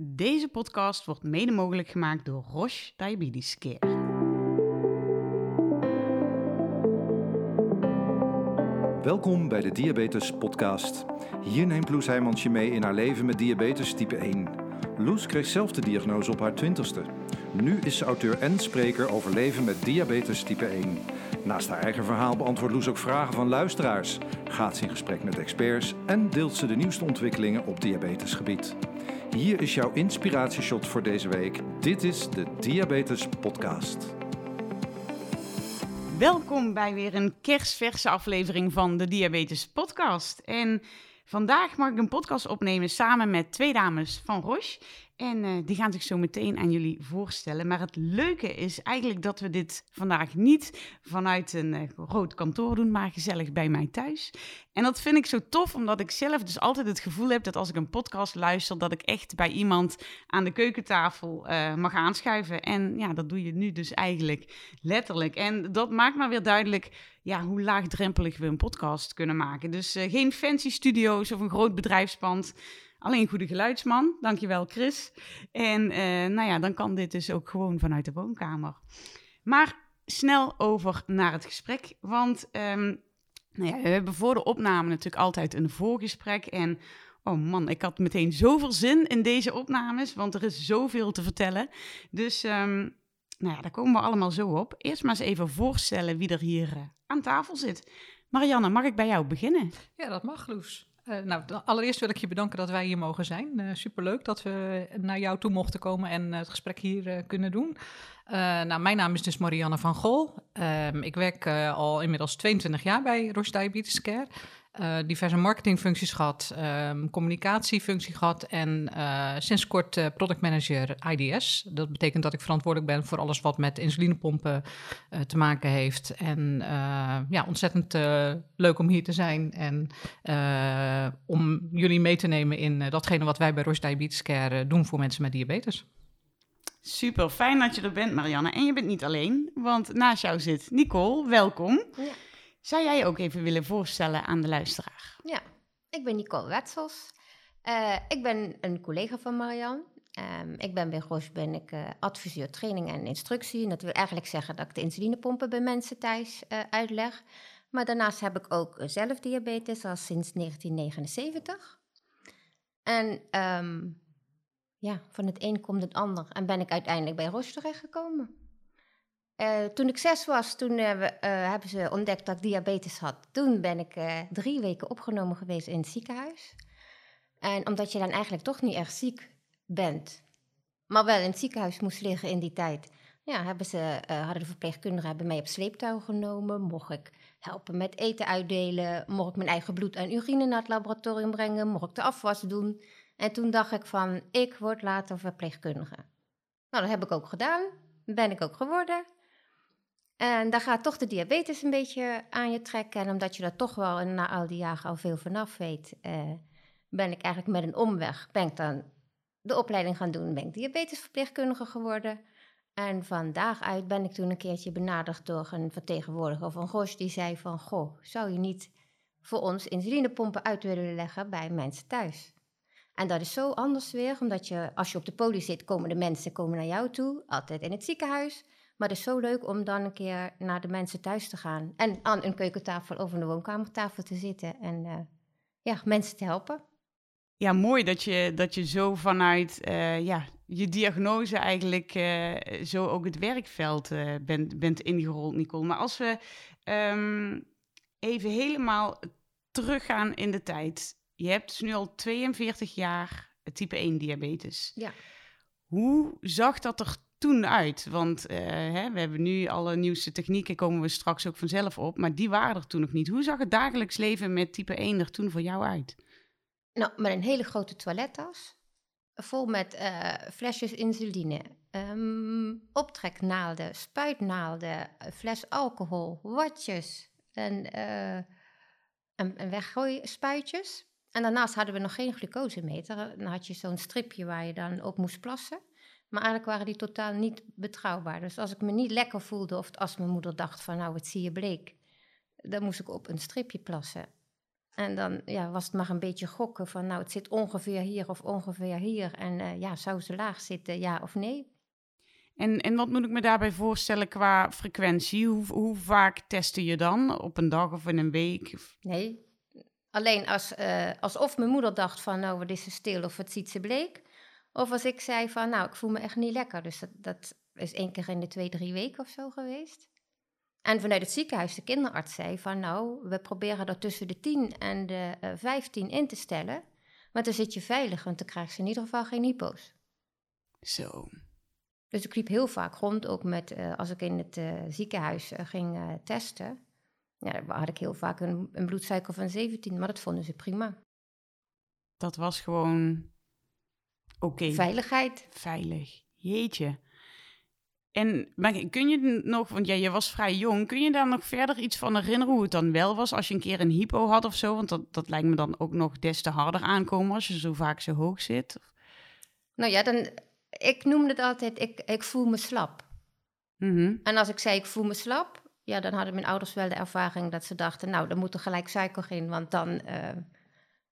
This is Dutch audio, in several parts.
Deze podcast wordt mede mogelijk gemaakt door Roche Diabetes Care. Welkom bij de Diabetes Podcast. Hier neemt Loes Heijmans je mee in haar leven met diabetes type 1. Loes kreeg zelf de diagnose op haar twintigste. Nu is ze auteur en spreker over leven met diabetes type 1. Naast haar eigen verhaal beantwoordt Loes ook vragen van luisteraars, gaat ze in gesprek met experts en deelt ze de nieuwste ontwikkelingen op diabetesgebied. Hier is jouw inspiratieshot voor deze week. Dit is de Diabetes Podcast. Welkom bij weer een kerstverse aflevering van de Diabetes Podcast. En vandaag mag ik een podcast opnemen samen met twee dames van Roche. En uh, die gaan zich zo meteen aan jullie voorstellen. Maar het leuke is eigenlijk dat we dit vandaag niet vanuit een uh, groot kantoor doen, maar gezellig bij mij thuis. En dat vind ik zo tof, omdat ik zelf dus altijd het gevoel heb dat als ik een podcast luister, dat ik echt bij iemand aan de keukentafel uh, mag aanschuiven. En ja, dat doe je nu dus eigenlijk letterlijk. En dat maakt maar weer duidelijk ja, hoe laagdrempelig we een podcast kunnen maken. Dus geen fancy studio's of een groot bedrijfspand. Alleen goede geluidsman, dankjewel Chris. En uh, nou ja, dan kan dit dus ook gewoon vanuit de woonkamer. Maar snel over naar het gesprek, want um, nou ja, we hebben voor de opname natuurlijk altijd een voorgesprek en... Oh man, ik had meteen zoveel zin in deze opnames, want er is zoveel te vertellen. Dus um, nou ja, daar komen we allemaal zo op. Eerst maar eens even voorstellen wie er hier uh, aan tafel zit. Marianne, mag ik bij jou beginnen? Ja, dat mag, Loes. Uh, nou, allereerst wil ik je bedanken dat wij hier mogen zijn. Uh, superleuk dat we naar jou toe mochten komen en uh, het gesprek hier kunnen doen. nou, mijn naam is dus Marianne van Gol. Ehm, ik werk al inmiddels 22 jaar bij Roche Diabetes Care. Uh, diverse marketingfuncties gehad, um, communicatiefunctie gehad en uh, sinds kort uh, product manager IDS. Dat betekent dat ik verantwoordelijk ben voor alles wat met insulinepompen te maken heeft. En ja, ontzettend leuk om hier te zijn en om jullie mee te nemen in datgene wat wij bij Roche Diabetes Care doen voor mensen met diabetes. Super, fijn dat je er bent Marianne. En je bent niet alleen, want naast jou zit Nicole, welkom. Ja. Zou jij je ook even willen voorstellen aan de luisteraar? Ja, ik ben Nicole Wetsels. Uh, ik ben een collega van Marian. Um, ik ben bij Roche ben ik, uh, adviseur training en instructie. Dat wil eigenlijk zeggen dat ik de insulinepompen bij mensen thuis uh, uitleg. Maar daarnaast heb ik ook zelf diabetes al sinds 1979. En um, ja, van het een komt het ander. En ben ik uiteindelijk bij Roche terechtgekomen. Uh, toen ik zes was, toen we, uh, hebben ze ontdekt dat ik diabetes had. Toen ben ik drie weken opgenomen geweest in het ziekenhuis. En omdat je dan eigenlijk toch niet erg ziek bent, maar wel in het ziekenhuis moest liggen in die tijd, ja, hebben ze, hadden de verpleegkundigen hebben mij op sleeptouw genomen. Mocht ik helpen met eten uitdelen, mocht ik mijn eigen bloed en urine naar het laboratorium brengen, mocht ik de afwas doen. En toen dacht ik van, ik word later verpleegkundige. Nou, dat heb ik ook gedaan, ben ik ook geworden. En daar gaat toch de diabetes een beetje aan je trekken. En omdat je daar toch wel na al die jaren al veel vanaf weet, eh, ben ik eigenlijk met een omweg, ben ik dan de opleiding gaan doen, ben ik diabetesverpleegkundige geworden. En vandaag uit ben ik toen een keertje benaderd door een vertegenwoordiger van Roche, die zei van, goh, zou je niet voor ons insulinepompen uit willen leggen bij mensen thuis? En dat is zo anders weer, omdat je, als je op de poli zit, komen de mensen komen naar jou toe, altijd in het ziekenhuis. Maar het is zo leuk om dan een keer naar de mensen thuis te gaan. En aan een keukentafel of een woonkamertafel te zitten. En uh, ja, mensen te helpen. Ja, mooi dat je, dat je zo vanuit uh, ja, je diagnose eigenlijk uh, zo ook het werkveld bent, bent ingerold, Nicole. Maar als we um, even helemaal teruggaan in de tijd. Je hebt dus nu al 42 jaar type 1 diabetes. Ja. Hoe zag dat er toen uit? Want uh, hè, we hebben nu alle nieuwste technieken, komen we straks ook vanzelf op. Maar die waren er toen nog niet. Hoe zag het dagelijks leven met type 1 er toen voor jou uit? Nou, met een hele grote toilettas. Vol met uh, flesjes insuline, um, optreknaalden, spuitnaalden, fles alcohol, watjes en, uh, en, en weggooispuitjes. En daarnaast hadden we nog geen glucosemeter. Dan had je zo'n stripje waar je dan op moest plassen. Maar eigenlijk waren die totaal niet betrouwbaar. Dus als ik me niet lekker voelde of als mijn moeder dacht van nou, het zie je bleek, dan moest ik op een stripje plassen. En dan ja, was het maar een beetje gokken van, nou, het zit ongeveer hier of ongeveer hier. En eh, ja, zou ze laag zitten, ja of nee? En, en wat moet ik me daarbij voorstellen qua frequentie? Hoe, hoe vaak testen je dan? Op een dag of in een week? Nee. Alleen als, eh, alsof mijn moeder dacht van, nou, wat is ze stil of wat ziet ze bleek. Of als ik zei van, nou, ik voel me echt niet lekker. Dus dat, dat is één keer in de twee, drie weken of zo geweest. En vanuit het ziekenhuis, de kinderarts zei van, nou, we proberen dat tussen de 10 en de eh 15 in te stellen. Want dan zit je veilig, want dan krijgt ze in ieder geval geen hypo's. Zo. Dus ik liep heel vaak rond, ook met, eh, als ik in het eh, ziekenhuis ging testen. Ja, dan had ik heel vaak een, een bloedsuiker van 17, maar dat vonden ze prima. Dat was gewoon oké. Veiligheid. Veilig. Jeetje. En maar kun je nog, want ja, je was vrij jong, kun je daar nog verder iets van herinneren hoe het dan wel was als je een keer een hypo had of zo? Want dat, dat lijkt me dan ook nog des te harder aankomen als je zo vaak zo hoog zit. Nou ja, dan, ik noemde het altijd, ik, ik voel me slap. Mhm. En als ik zei, ik voel me slap, ja, dan hadden mijn ouders wel de ervaring dat ze dachten, nou, dan moet er gelijk suiker in, want dan, eh,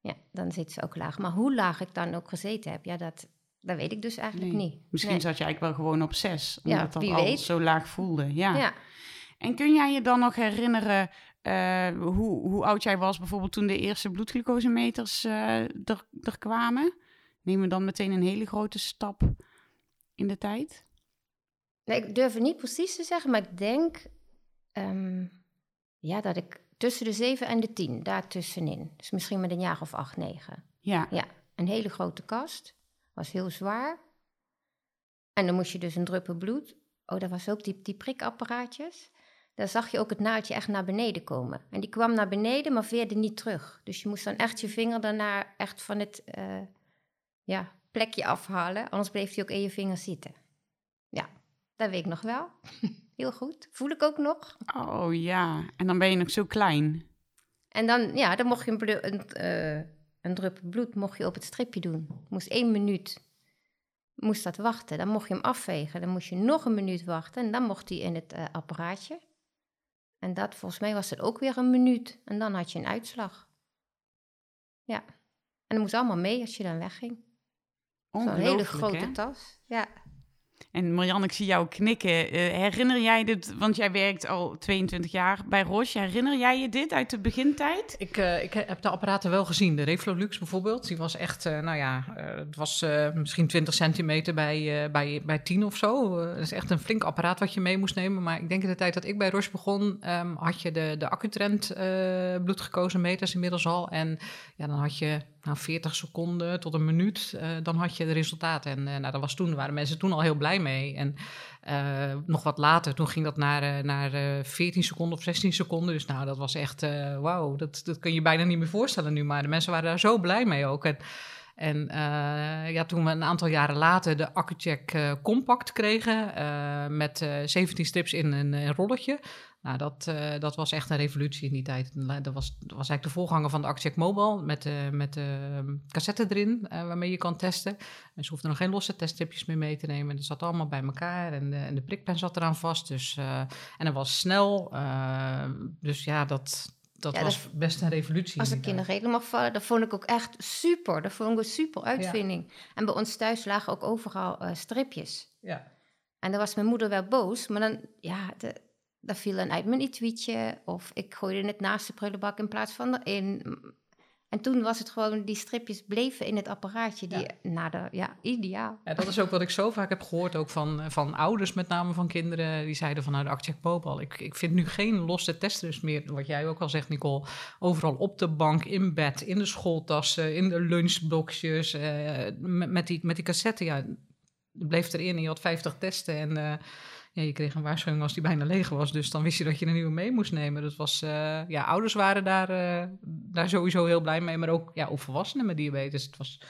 ja, dan zit ze ook laag. Maar hoe laag ik dan ook gezeten heb, ja, dat, dat weet ik dus eigenlijk Nee. niet. Misschien Nee. zat je eigenlijk wel gewoon op zes, Ja, omdat dat wie al weet. zo laag voelde. Ja. Ja. En kun jij je dan nog herinneren eh, hoe, hoe oud jij was bijvoorbeeld toen de eerste bloedglucosemeters eh, er, er kwamen? Nemen we dan meteen een hele grote stap in de tijd? Nee, ik durf het niet precies te zeggen, maar ik denk ehm, ja, dat ik tussen de 7 en de 10, daar tussenin. Dus misschien met een jaar of 8, 9. Ja, Ja, een hele grote kast. Was heel zwaar. En dan moest je dus een druppel bloed. Oh, dat was ook die, die prikapparaatjes. Daar zag je ook het naaldje echt naar beneden komen. En die kwam naar beneden, maar veerde niet terug. Dus je moest dan echt je vinger daarna echt van het eh, ja, plekje afhalen. Anders bleef die ook in je vinger zitten. Ja, dat weet ik nog wel. Heel goed. Voel ik ook nog. oh ja. En dan ben je nog zo klein. En dan, ja, dan mocht je een, een, eh, een druppel bloed mocht je op het stripje doen. Moest één minuut moest dat wachten. Dan mocht je hem afvegen. Dan moest je nog een minuut wachten. En dan mocht hij in het eh, apparaatje. En dat, volgens mij was het ook weer een minuut. En dan had je een uitslag. Ja. En dat moest allemaal mee als je dan wegging. Zo'n hele grote hè? tas. Ja. En Marianne, ik zie jou knikken. Eh, herinner jij dit, want jij werkt al 22 jaar bij Roche. Herinner jij je dit uit de begintijd? Ik, eh, ik heb de apparaten wel gezien. De Reflolux bijvoorbeeld, die was echt, eh, nou ja, het was misschien 20 centimeter bij, bij, bij 10 of zo. Dat is echt een flink apparaat wat je mee moest nemen. Maar ik denk in de tijd dat ik bij Roche begon, ehm, had je de, de Accutrend eh bloedgekozenmeters inmiddels al. En ja, dan had je nou, 40 seconden tot een minuut, eh, dan had je de resultaten. En eh, nou, dat was toen, waren mensen toen al heel blij mee. En eh, nog wat later, toen ging dat naar, naar eh 14 seconden of 16 seconden. Dus nou, dat was echt, wauw, dat, dat kun je bijna niet meer voorstellen nu. Maar de mensen waren daar zo blij mee ook. En, en ja, toen we een aantal jaren later de AccuCheck Compact kregen... met eh 17 strips in een rolletje... Nou, dat, eh, dat was echt een revolutie in die tijd. Dat was, dat was eigenlijk de voorganger van de AccuCheck Mobile... met, eh met de cassette erin, eh, waarmee je kan testen. En ze hoefden nog geen losse teststripjes meer mee te nemen. Dat zat allemaal bij elkaar en de, en de prikpen zat eraan vast. Dus, en dat was snel. dus ja, dat, dat Ja, was best een revolutie. Als de reden mag vallen, dat vond ik ook echt super. Dat vond ik een super uitvinding. En bij ons thuis lagen ook overal stripjes. Ja. En dan was mijn moeder wel boos, maar dan, ja, de, dat viel dan uit mijn etuietje. Of ik gooide het naast de prullenbak in plaats van erin. En toen was het gewoon, die stripjes bleven in het apparaatje. Die, Ja. De, ja, ideaal. Ja, dat is ook wat ik zo vaak heb gehoord, ook van, van ouders, met name van kinderen, die zeiden van nou de AccuCheck Mobile, ik, ik vind nu geen losse testers meer, wat jij ook al zegt Nicole, overal op de bank, in bed, in de schooltassen, in de lunchboxjes, eh, met, met, die, met die cassette, ja, bleef erin en je had 50 testen en eh, ja, je kreeg een waarschuwing als die bijna leeg was, dus dan wist je dat je een nieuwe mee moest nemen. Dat was, eh, ja, ouders waren daar, eh, daar sowieso heel blij mee, maar ook, ja, ook volwassenen met diabetes. Het was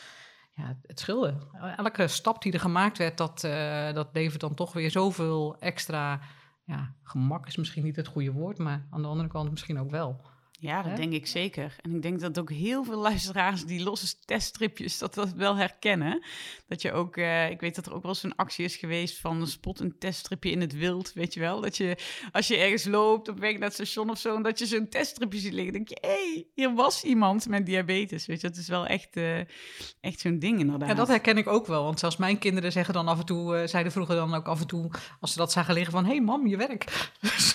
ja, het scheelde. Elke stap die er gemaakt werd, dat, eh, dat levert dan toch weer zoveel extra... Ja, gemak is misschien niet het goede woord, maar aan de andere kant misschien ook wel. Ja, dat denk ik zeker. En ik denk dat ook heel veel luisteraars die losse teststripjes dat dat wel herkennen. Dat je ook, eh, ik weet dat er ook wel eens een actie is geweest van spot een teststripje in het wild, weet je wel. Dat je als je ergens loopt op weg naar het station of zo, en dat je zo'n teststripje ziet liggen, denk je, hé, hey, hier was iemand met diabetes. Weet je, dat is wel echt, eh, echt zo'n ding inderdaad. Ja, dat herken ik ook wel. Want zelfs mijn kinderen zeggen dan af en toe, eh, zeiden vroeger dan ook af en toe, als ze dat zagen liggen, van hé hey, mam, je werk. Dus,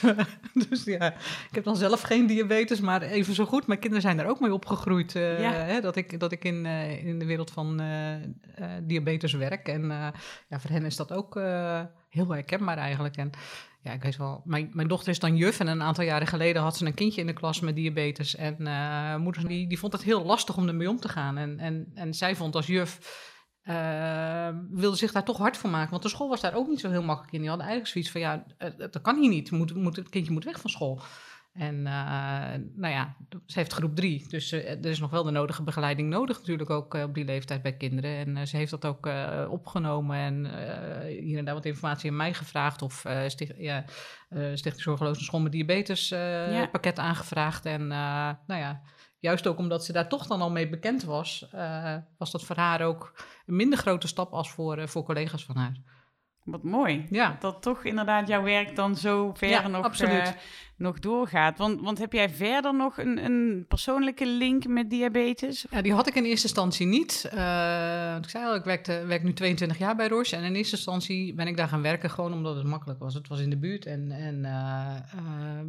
dus ja, ik heb dan zelf geen diabetes, maar even zo goed. Mijn kinderen zijn er ook mee opgegroeid. eh, Ja. hè, dat ik, dat ik in, eh, in de wereld van eh, diabetes werk. En ja, voor hen is dat ook heel herkenbaar eigenlijk. En ja, ik weet wel, mijn, mijn dochter is dan juf en een aantal jaren geleden had ze een kindje in de klas met diabetes. En moeder die, die vond het heel lastig om ermee om te gaan. En, en, en zij vond als juf, wilde zich daar toch hard voor maken. Want de school was daar ook niet zo heel makkelijk in. Die hadden eigenlijk zoiets van, ja, dat kan hier niet. Moet, moet, het kindje moet weg van school. En eh, nou ja, ze heeft groep drie. Dus eh, er is nog wel de nodige begeleiding nodig natuurlijk ook eh, op die leeftijd bij kinderen. En ze heeft dat ook opgenomen en hier en daar wat informatie aan mij gevraagd. Of sticht, ja, Stichting Zorgeloze School met Diabetes Ja. pakket aangevraagd. En nou ja, juist ook omdat ze daar toch dan al mee bekend was, was dat voor haar ook een minder grote stap als voor, voor collega's van haar. Wat mooi. Ja. Dat toch inderdaad jouw werk dan zo ver Ja, nog, eh, nog doorgaat. Want, want heb jij verder nog een, een persoonlijke link met diabetes? Ja, die had ik in eerste instantie niet. Eh, ik zei al, ik werkte, werk nu 22 jaar bij Roche. En in eerste instantie ben ik daar gaan werken gewoon omdat het makkelijk was. Het was in de buurt en, en eh,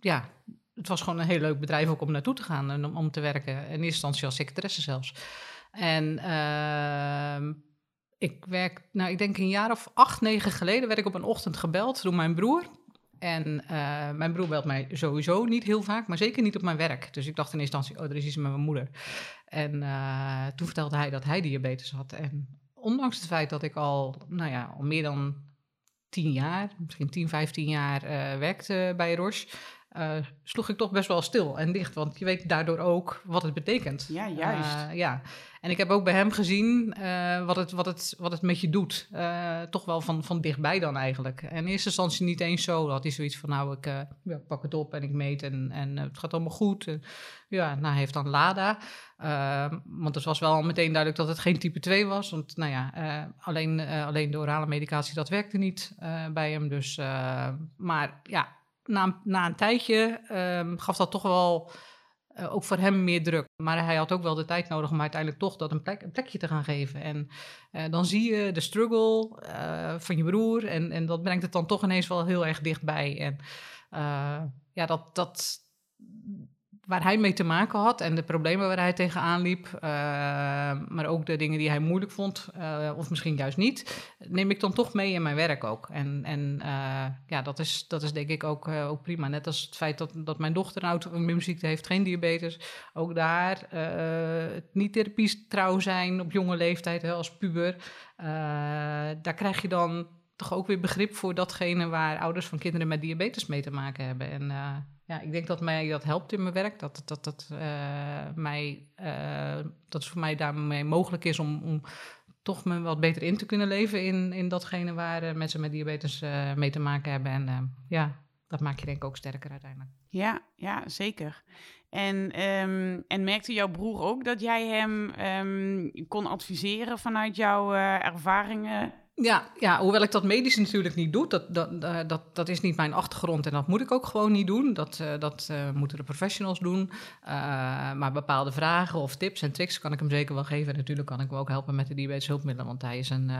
ja, het was gewoon een heel leuk bedrijf ook om naartoe te gaan en om, om te werken. In eerste instantie als secretaresse zelfs. En ehm, ik werk, nou ik denk een jaar of acht, negen geleden werd ik op een ochtend gebeld door mijn broer. En eh, mijn broer belt mij sowieso niet heel vaak, maar zeker niet op mijn werk. Dus ik dacht in eerste instantie, oh, er is iets met mijn moeder. En eh, toen vertelde hij dat hij diabetes had. En ondanks het feit dat ik al, nou ja, al meer dan tien jaar, misschien 10, 15 jaar eh, werkte bij Roche, eh, sloeg ik toch best wel stil en dicht. Want je weet daardoor ook wat het betekent. Ja, juist. Eh, ja, en ik heb ook bij hem gezien eh, wat, het, wat, het, wat het met je doet. Toch wel van, van dichtbij dan eigenlijk. En in eerste instantie niet eens zo. Had hij zoiets van, nou, ik ja, pak het op en ik meet en, en het gaat allemaal goed. En, ja, nou, hij heeft dan LADA. Eh, want het was wel al meteen duidelijk dat het geen type 2 was. Want nou ja, alleen, alleen de orale medicatie, dat werkte niet bij hem. Dus, maar ja, na, na een tijdje ehm, gaf dat toch wel eh, ook voor hem meer druk. Maar hij had ook wel de tijd nodig om uiteindelijk toch dat een, plek, een plekje te gaan geven. En eh, dan zie je de struggle eh, van je broer. En, en dat brengt het dan toch ineens wel heel erg dichtbij. En ja, dat, dat, waar hij mee te maken had en de problemen waar hij tegenaan liep, eh, maar ook de dingen die hij moeilijk vond, eh, of misschien juist niet, neem ik dan toch mee in mijn werk ook. En, en eh, ja, dat is, dat is denk ik ook, ook prima. Net als het feit dat, dat mijn dochter een auto-immuunziekte heeft, geen diabetes. Ook daar het niet therapie trouw zijn op jonge leeftijd, hè, als puber. daar krijg je dan toch ook weer begrip voor datgene waar ouders van kinderen met diabetes mee te maken hebben. En ja, ik denk dat mij dat helpt in mijn werk. Dat, dat, dat, eh, mij, eh, dat het voor mij daarmee mogelijk is om, om toch me wat beter in te kunnen leven in, in datgene waar eh, mensen met diabetes mee te maken hebben. En ja, dat maakt je denk ik ook sterker uiteindelijk. Ja, ja, zeker. En, ehm, en merkte jouw broer ook dat jij hem ehm, kon adviseren vanuit jouw ervaringen? Ja, ja, hoewel ik dat medisch natuurlijk niet doe, dat, dat, eh, dat, dat is niet mijn achtergrond en dat moet ik ook gewoon niet doen. Dat, eh, dat eh, moeten de professionals doen. Maar bepaalde vragen of tips en tricks kan ik hem zeker wel geven. En natuurlijk kan ik hem ook helpen met de diabetes hulpmiddelen, want hij is een,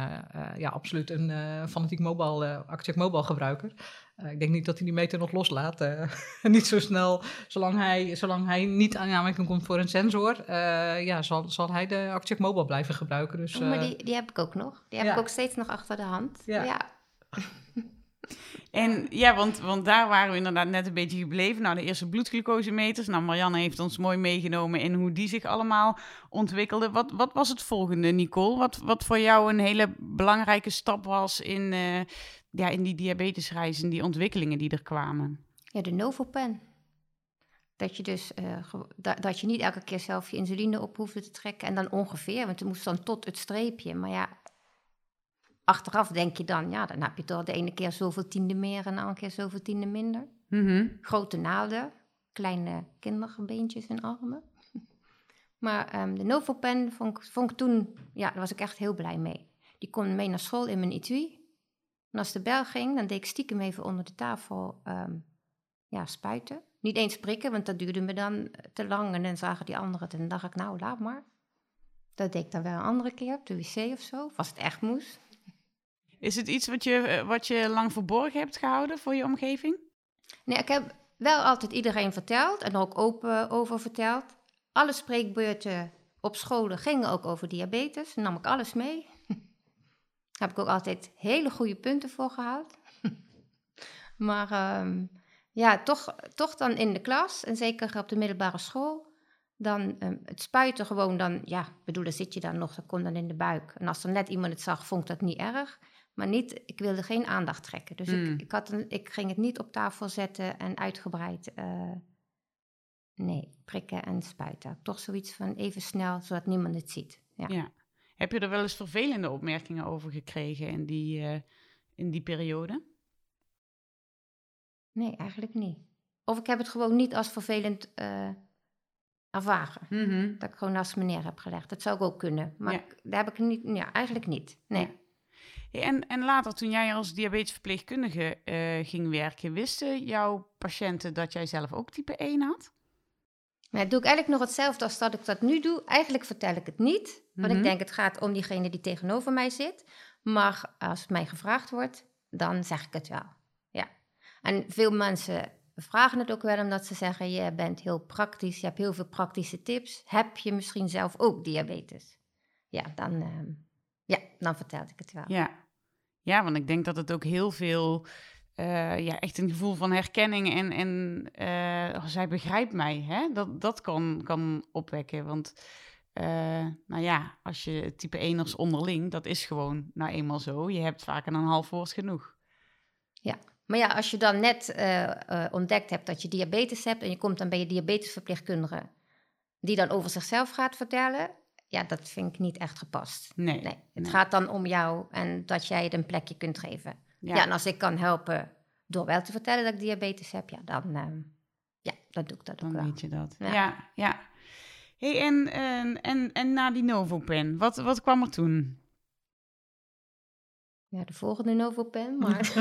ja, absoluut een fanatiek mobile, Actiac mobile gebruiker. Eh, ik denk niet dat hij die meter nog loslaat. eh, niet zo snel, zolang hij, zolang hij niet aan aanmerking komt voor een sensor, eh, ja, zal, zal hij de Actiac mobile blijven gebruiken. Dus, Oh, maar die, die heb ik ook nog. Die heb ja. ik ook steeds nog achter de hand. Ja. ja. En ja, want, want daar waren we inderdaad net een beetje gebleven. Nou, de eerste bloedglucosemeters. Nou, Marianne heeft ons mooi meegenomen in hoe die zich allemaal ontwikkelden. Wat, wat was het volgende, Nicole? Wat, wat voor jou een hele belangrijke stap was in, eh, ja, in die diabetesreis en die ontwikkelingen die er kwamen? Ja, de Novopen. Dat je dus da- dat je niet elke keer zelf je insuline op hoefde te trekken. En dan ongeveer, want het moest dan tot het streepje. Maar ja, achteraf denk je dan, ja, dan heb je toch de ene keer zoveel tiende meer en de andere keer zoveel tiende minder. Mhm. Grote naalden, kleine kinderbeentjes en armen. Maar ehm, de Novopen vond ik, vond ik toen, ja, daar was ik echt heel blij mee. Die kon mee naar school in mijn etui. En als de bel ging, dan deed ik stiekem even onder de tafel ehm, ja, spuiten. Niet eens prikken, want dat duurde me dan te lang. En dan zagen die anderen het en dan dacht ik, nou, laat maar. Dat deed ik dan wel een andere keer op de wc of zo, of als het echt moest. Is het iets wat je, eh, wat je lang verborgen hebt gehouden voor je omgeving? Nee, ik heb wel altijd iedereen verteld en ook open over verteld. Alle spreekbeurten op scholen gingen ook over diabetes. Dan nam ik alles mee. Daar heb ik ook altijd hele goede punten voor gehaald. maar ehm, ja, toch, toch dan in de klas en zeker op de middelbare school. Dan ehm, het spuiten gewoon dan, ja, bedoel, dan zit je dan nog, dat komt dan in de buik. En als er net iemand het zag, vond ik dat niet erg. Maar niet, ik wilde geen aandacht trekken. Dus Mm. ik, ik, had een, ik ging het niet op tafel zetten en uitgebreid, eh, nee, prikken en spuiten. Toch zoiets van even snel, zodat niemand het ziet. Ja. Ja. Heb je er wel eens vervelende opmerkingen over gekregen in die, eh, in die periode? Nee, eigenlijk niet. Of ik heb het gewoon niet als vervelend eh, ervaren. Dat ik gewoon naast me neer heb gelegd. Dat zou ik ook kunnen. Maar Ja. ik- daar heb ik niet, ja, eigenlijk niet. Nee. Hey, En, en later, toen jij als diabetesverpleegkundige eh, ging werken, wisten jouw patiënten dat jij zelf ook type 1 had? Maar dat doe ik eigenlijk nog hetzelfde als dat ik dat nu doe. Eigenlijk vertel ik het niet. Want Mhm. ik denk het gaat om diegene die tegenover mij zit. Maar als het mij gevraagd wordt, dan zeg ik het wel. Ja. En veel mensen vragen het ook wel omdat ze zeggen: Je bent heel praktisch, je hebt heel veel praktische tips. Heb je misschien zelf ook diabetes? Ja, dan, ehm, ja, dan vertel ik het wel. Ja. ja, want ik denk dat het ook heel veel, eh, ja, echt een gevoel van herkenning en, en eh, zij begrijpt mij, hè? Dat, dat kan, kan opwekken. Want, eh, nou ja, als je type 1ers onderling, dat is gewoon nou eenmaal zo. Je hebt vaak een half woord genoeg. Maar ja, als je dan net ontdekt hebt dat je diabetes hebt en je komt dan bij je diabetesverpleegkundige, die dan over zichzelf gaat vertellen, ja, dat vind ik niet echt gepast. Nee. Nee, het nee. gaat dan om jou en dat jij het een plekje kunt geven. Ja. en als ik kan helpen door wel te vertellen dat ik diabetes heb, ja, dan, ehm, ja, dan doe ik dat ook Dan wel. weet je dat. Ja, Ja. ja. hey, en, en, en, en na die Novopen, wat, wat kwam er toen? Ja, de volgende Novopen, maar...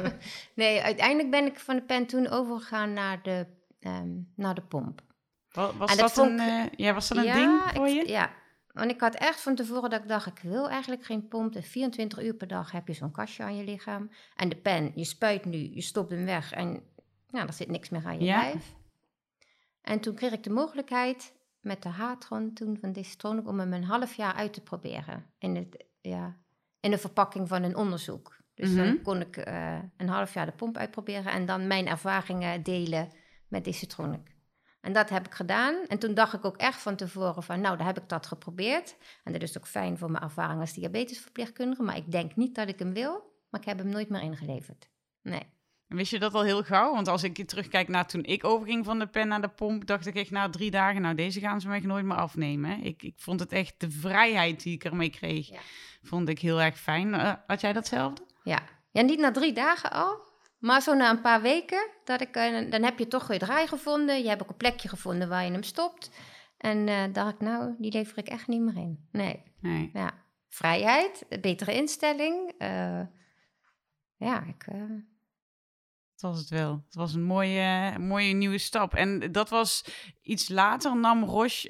nee, uiteindelijk ben ik van de pen toen overgegaan naar de, ehm, naar de pomp. Wa- Was En dat, dat een, ik- eh, ja, was dat een ja, ding voor ik- je? Ja, want ik had echt van tevoren dat ik dacht, ik wil eigenlijk geen pomp. En 24 uur per dag heb je zo'n kastje aan je lichaam. En de pen, je spuit nu, je stopt hem weg en nou, er zit niks meer aan je Ja. lijf. En toen kreeg ik de mogelijkheid met de Hatron toen van Distronic om hem een half jaar uit te proberen. In, het, ja, in de verpakking van een onderzoek. Dus Mhm. dan kon ik eh, een half jaar de pomp uitproberen en dan mijn ervaringen delen met Distronic. En dat heb ik gedaan. En toen dacht ik ook echt van tevoren van, nou, daar heb ik dat geprobeerd. En dat is ook fijn voor mijn ervaring als diabetesverpleegkundige. Maar ik denk niet dat ik hem wil, maar ik heb hem nooit meer ingeleverd. Nee. Wist je dat al heel gauw? Want als ik terugkijk naar toen ik overging van de pen naar de pomp, dacht ik echt na drie dagen, nou deze gaan ze mij nooit meer afnemen. Ik, ik vond het echt de vrijheid die ik ermee kreeg, Ja. vond ik heel erg fijn. Eh, had jij datzelfde? Ja. ja, niet na drie dagen al, maar zo na een paar weken. Dat ik, eh, dan heb je toch weer draai gevonden. Je hebt ook een plekje gevonden waar je hem stopt. En eh dacht ik, nou, die lever ik echt niet meer in. Nee, Nee. ja. Vrijheid, een betere instelling. eh, ja, ik... Dat was het wel. Het was een mooie, mooie nieuwe stap. En dat was iets later, nam Roche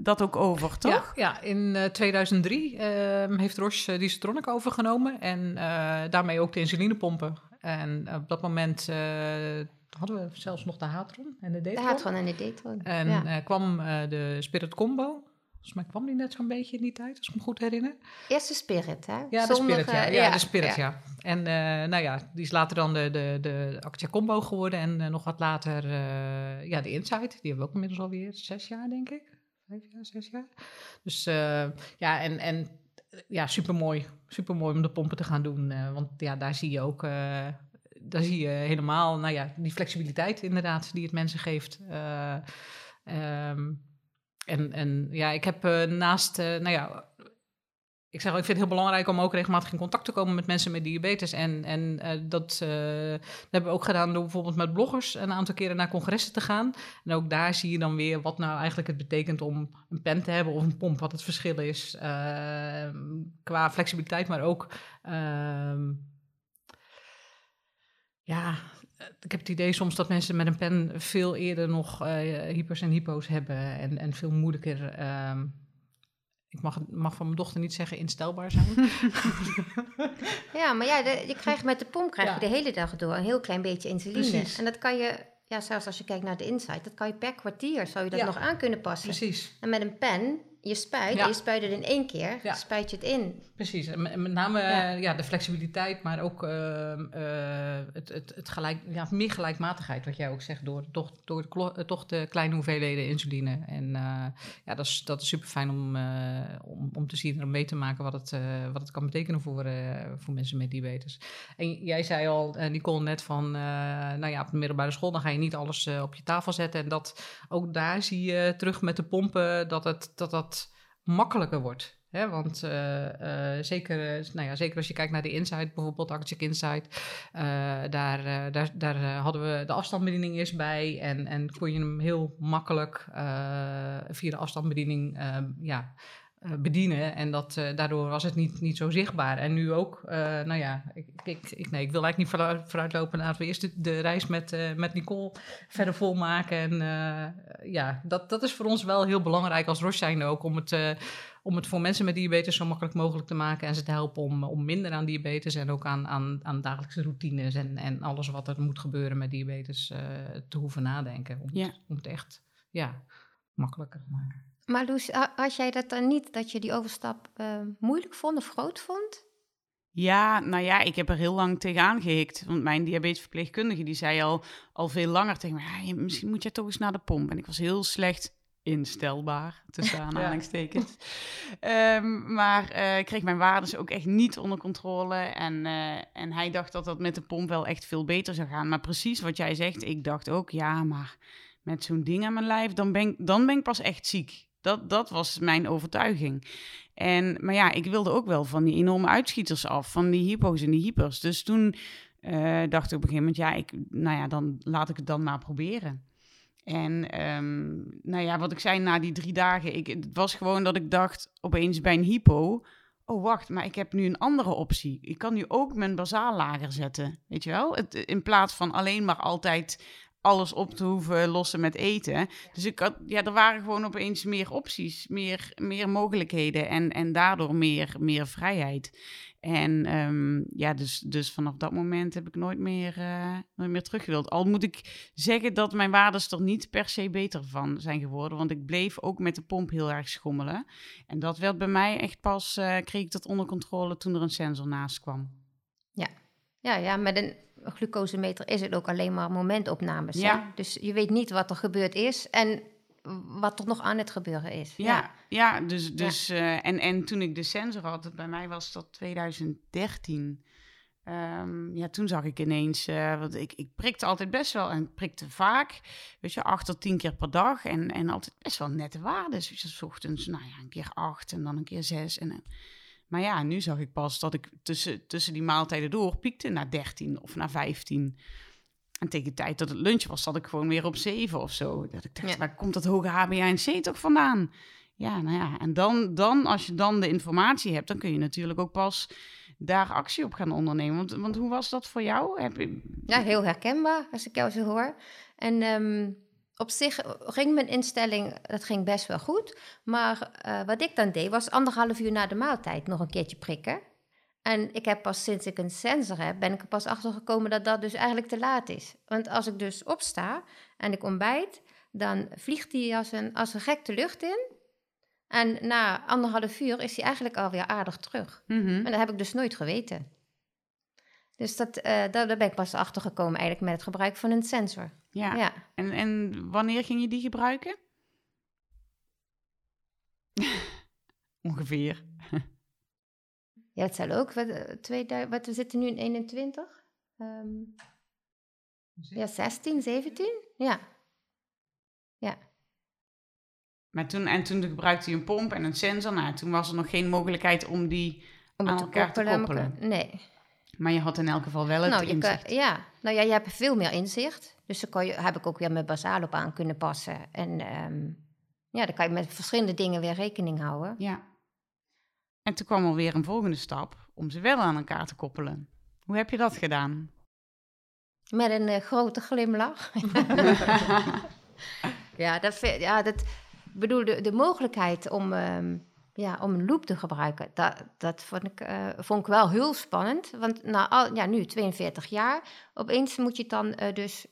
dat ook over, toch? Ja, ja in eh, 2003 ehm, heeft Roche uh, die Citronic overgenomen en eh, daarmee ook de insulinepompen. En op dat moment eh, hadden we zelfs nog de Hatron en de de Detron. Hatron en de Detron. En ja. eh, kwam eh, de Spirit Combo. Volgens mij kwam die net zo'n beetje in die tijd, als ik me goed herinner. Eerste Spirit, hè? Ja, de Spirit, ja. ja, de Spirit, ja. En nou ja, die is later dan de, de, de Actia Combo geworden. En nog wat later ja, de Insight. Die hebben we ook inmiddels alweer zes jaar, denk ik. Vijf jaar, zes jaar. Dus ja, en, en ja, supermooi. Supermooi om de pompen te gaan doen. eh, want ja, daar zie je ook... eh, daar zie je helemaal, nou ja, die flexibiliteit inderdaad die het mensen geeft. Eh, ehm, en, en ja, ik heb naast, nou ja, ik zeg ik vind het heel belangrijk om ook regelmatig in contact te komen met mensen met diabetes. En, en uh, dat, uh, hebben we ook gedaan door bijvoorbeeld met bloggers een aantal keren naar congressen te gaan. En ook daar zie je dan weer wat nou eigenlijk het betekent om een pen te hebben of een pomp, wat het verschil is uh, qua flexibiliteit, maar ook ehm, ja, ik heb het idee soms dat mensen met een pen veel eerder nog hypers en hypo's hebben en, en veel moeilijker ehm, ik mag, mag van mijn dochter niet zeggen instelbaar zijn. ja, maar ja, de, je krijgt met de pomp krijg je de hele dag door een heel klein beetje insuline. Precies. En dat kan je, ja, zelfs als je kijkt naar de insight, dat kan je per kwartier, zou je dat nog aan kunnen passen. Precies. En met een pen je spuit, je spuit het in één keer, ja. spuit je het in. Precies, en met name ja. ja de flexibiliteit, maar ook uh, uh, het, het, het gelijk, ja, meer gelijkmatigheid, wat jij ook zegt, door, toch, door de, toch de kleine hoeveelheden insuline. En uh, ja, dat is, dat is super fijn om, om, om te zien en om mee te maken wat het, wat het kan betekenen voor, voor mensen met diabetes. En jij zei al, Nicole, net van, nou ja, op de middelbare school, dan ga je niet alles op je tafel zetten. En dat ook daar zie je terug met de pompen, dat het, dat, dat makkelijker wordt. Hè? Want uh, uh, zeker, nou ja, zeker als je kijkt naar de Insight, bijvoorbeeld Actcheck Insight, daar, daar, daar hadden we de afstandsbediening eerst bij en, en kon je hem heel makkelijk via de afstandsbediening ja, bedienen. En dat, daardoor was het niet, niet zo zichtbaar. En nu ook, nou ja, ik, ik, ik, nee, ik wil eigenlijk niet vooruit, vooruitlopen. Laten we eerst de, de reis met, met Nicole verder volmaken. En ja, dat, dat is voor ons wel heel belangrijk als Roche ook, om het om het voor mensen met diabetes zo makkelijk mogelijk te maken en ze te helpen om, om minder aan diabetes en ook aan, aan, aan dagelijkse routines en, en alles wat er moet gebeuren met diabetes te hoeven nadenken. Om, ja. het, om het echt ja, makkelijker te maken. Maar Loes, had jij dat dan niet, dat je die overstap uh, moeilijk vond of groot vond? Ja, nou ja, ik heb er heel lang tegenaan gehikt. Want mijn diabetesverpleegkundige die zei al, al veel langer tegen me... Ja, misschien moet je toch eens naar de pomp. En ik was heel slecht instelbaar, tussen aanhalingstekens. ja. um, maar uh, ik kreeg mijn waardes ook echt niet onder controle. En, uh, en hij dacht dat dat met de pomp wel echt veel beter zou gaan. Maar precies wat jij zegt, ik dacht ook, ja, maar met zo'n ding aan mijn lijf, dan ben, ik, dan ben ik pas echt ziek. Dat, dat was mijn overtuiging. En, maar ja, ik wilde ook wel van die enorme uitschieters af, van die hypo's en die hypers. Dus toen uh, dacht ik op een gegeven moment, ja, ik, nou ja, dan laat ik het dan maar proberen. En um, nou ja, wat ik zei na die drie dagen, ik, het was gewoon dat ik dacht opeens bij een hypo, oh wacht, maar ik heb nu een andere optie. Ik kan nu ook mijn bazaal lager zetten, weet je wel? Het, in plaats van alleen maar altijd alles op te hoeven lossen met eten. Dus ik had, ja, er waren gewoon opeens meer opties, meer, meer mogelijkheden en, en daardoor meer, meer vrijheid. En um, ja, dus, dus vanaf dat moment heb ik nooit meer, uh, nooit meer teruggewild. Al moet ik zeggen dat mijn waardes er niet per se beter van zijn geworden. Want ik bleef ook met de pomp heel erg schommelen. En dat werd bij mij echt pas, uh, kreeg ik dat onder controle toen er een sensor naast kwam. Ja, ja, ja met een glucosemeter is het ook alleen maar momentopnames. Ja. Dus je weet niet wat er gebeurd is. En wat er nog aan het gebeuren is. Ja, ja, ja dus, dus ja. Uh, en, en toen ik de sensor had, bij mij was dat 2013. Um, ja, toen zag ik ineens, uh, want ik, ik prikte altijd best wel en prikte vaak, weet je, acht tot tien keer per dag en, en altijd best wel nette waarden. Dus s ochtends, nou ja, een keer acht en dan een keer zes. En, maar ja, nu zag ik pas dat ik tussen, tussen die maaltijden door piekte naar 13 of naar 15. En tegen de tijd dat het lunch was, zat ik gewoon weer op 7 of zo. Dat ik dacht, ja. waar komt dat hoge HbA1c toch vandaan? Ja, nou ja, en dan, dan, als je dan de informatie hebt, dan kun je natuurlijk ook pas daar actie op gaan ondernemen. Want, want hoe was dat voor jou? Heb je... Ja, heel herkenbaar als ik jou zo hoor. En um, op zich ging mijn instelling, dat ging best wel goed. Maar uh, wat ik dan deed, was anderhalf uur na de maaltijd nog een keertje prikken. En ik heb pas sinds ik een sensor heb, ben ik er pas achter gekomen dat dat dus eigenlijk te laat is. Want als ik dus opsta en ik ontbijt, dan vliegt hij als een, als een gek de lucht in. En na anderhalf uur is hij eigenlijk alweer aardig terug. Mm -hmm. En dat heb ik dus nooit geweten. Dus dat, uh, daar ben ik pas achter gekomen eigenlijk met het gebruik van een sensor. Ja. ja. En, en wanneer ging je die gebruiken? Ongeveer. Ja, het zal ook. Wat, twee, wat, we zitten nu in 21. Um, ja, 16, 17. Ja. Ja. Maar toen, en toen gebruikte hij een pomp en een sensor. Nou, toen was er nog geen mogelijkheid om die Om aan elkaar te koppelen. Nee. Maar je had in elk geval wel het Nou, kan, inzicht. ja. nou ja, je hebt veel meer inzicht. Dus daar kan je, heb ik ook weer mijn basaal op aan kunnen passen. En ehm, ja, dan kan je met verschillende dingen weer rekening houden. Ja. En toen kwam alweer een volgende stap om ze wel aan elkaar te koppelen. Hoe heb je dat gedaan? Met een eh, grote glimlach. ja, dat, vind- ja, dat ik bedoel, de, de mogelijkheid om, ehm, ja, om een loop te gebruiken, dat, dat vond, ik, eh, vond ik wel heel spannend. Want na al, ja, nu 42 jaar, opeens moet je dan eh, dus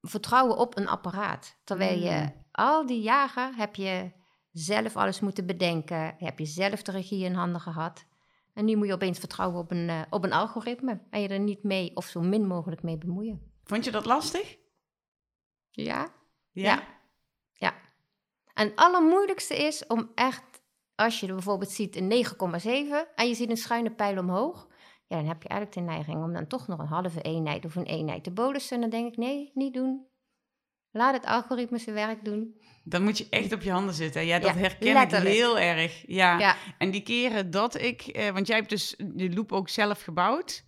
vertrouwen op een apparaat. Terwijl je Mm. al die jaren heb je zelf alles moeten bedenken, heb je zelf de regie in handen gehad. En nu moet je opeens vertrouwen op een, eh, op een algoritme en je er niet mee of zo min mogelijk mee bemoeien. Vond je dat lastig? Ja. Ja. Ja. En het allermoeilijkste is om echt, als je er bijvoorbeeld ziet een 9,7 en je ziet een schuine pijl omhoog, ja, dan heb je eigenlijk de neiging om dan toch nog een halve eenheid of een eenheid te bolussen. En dan denk ik, nee, niet doen. Laat het algoritme zijn werk doen. Dan moet je echt op je handen zitten. Ja, dat Ja, herken letterlijk. ik heel erg. Ja. Ja, En die keren dat ik... eh, want jij hebt dus de loop ook zelf gebouwd.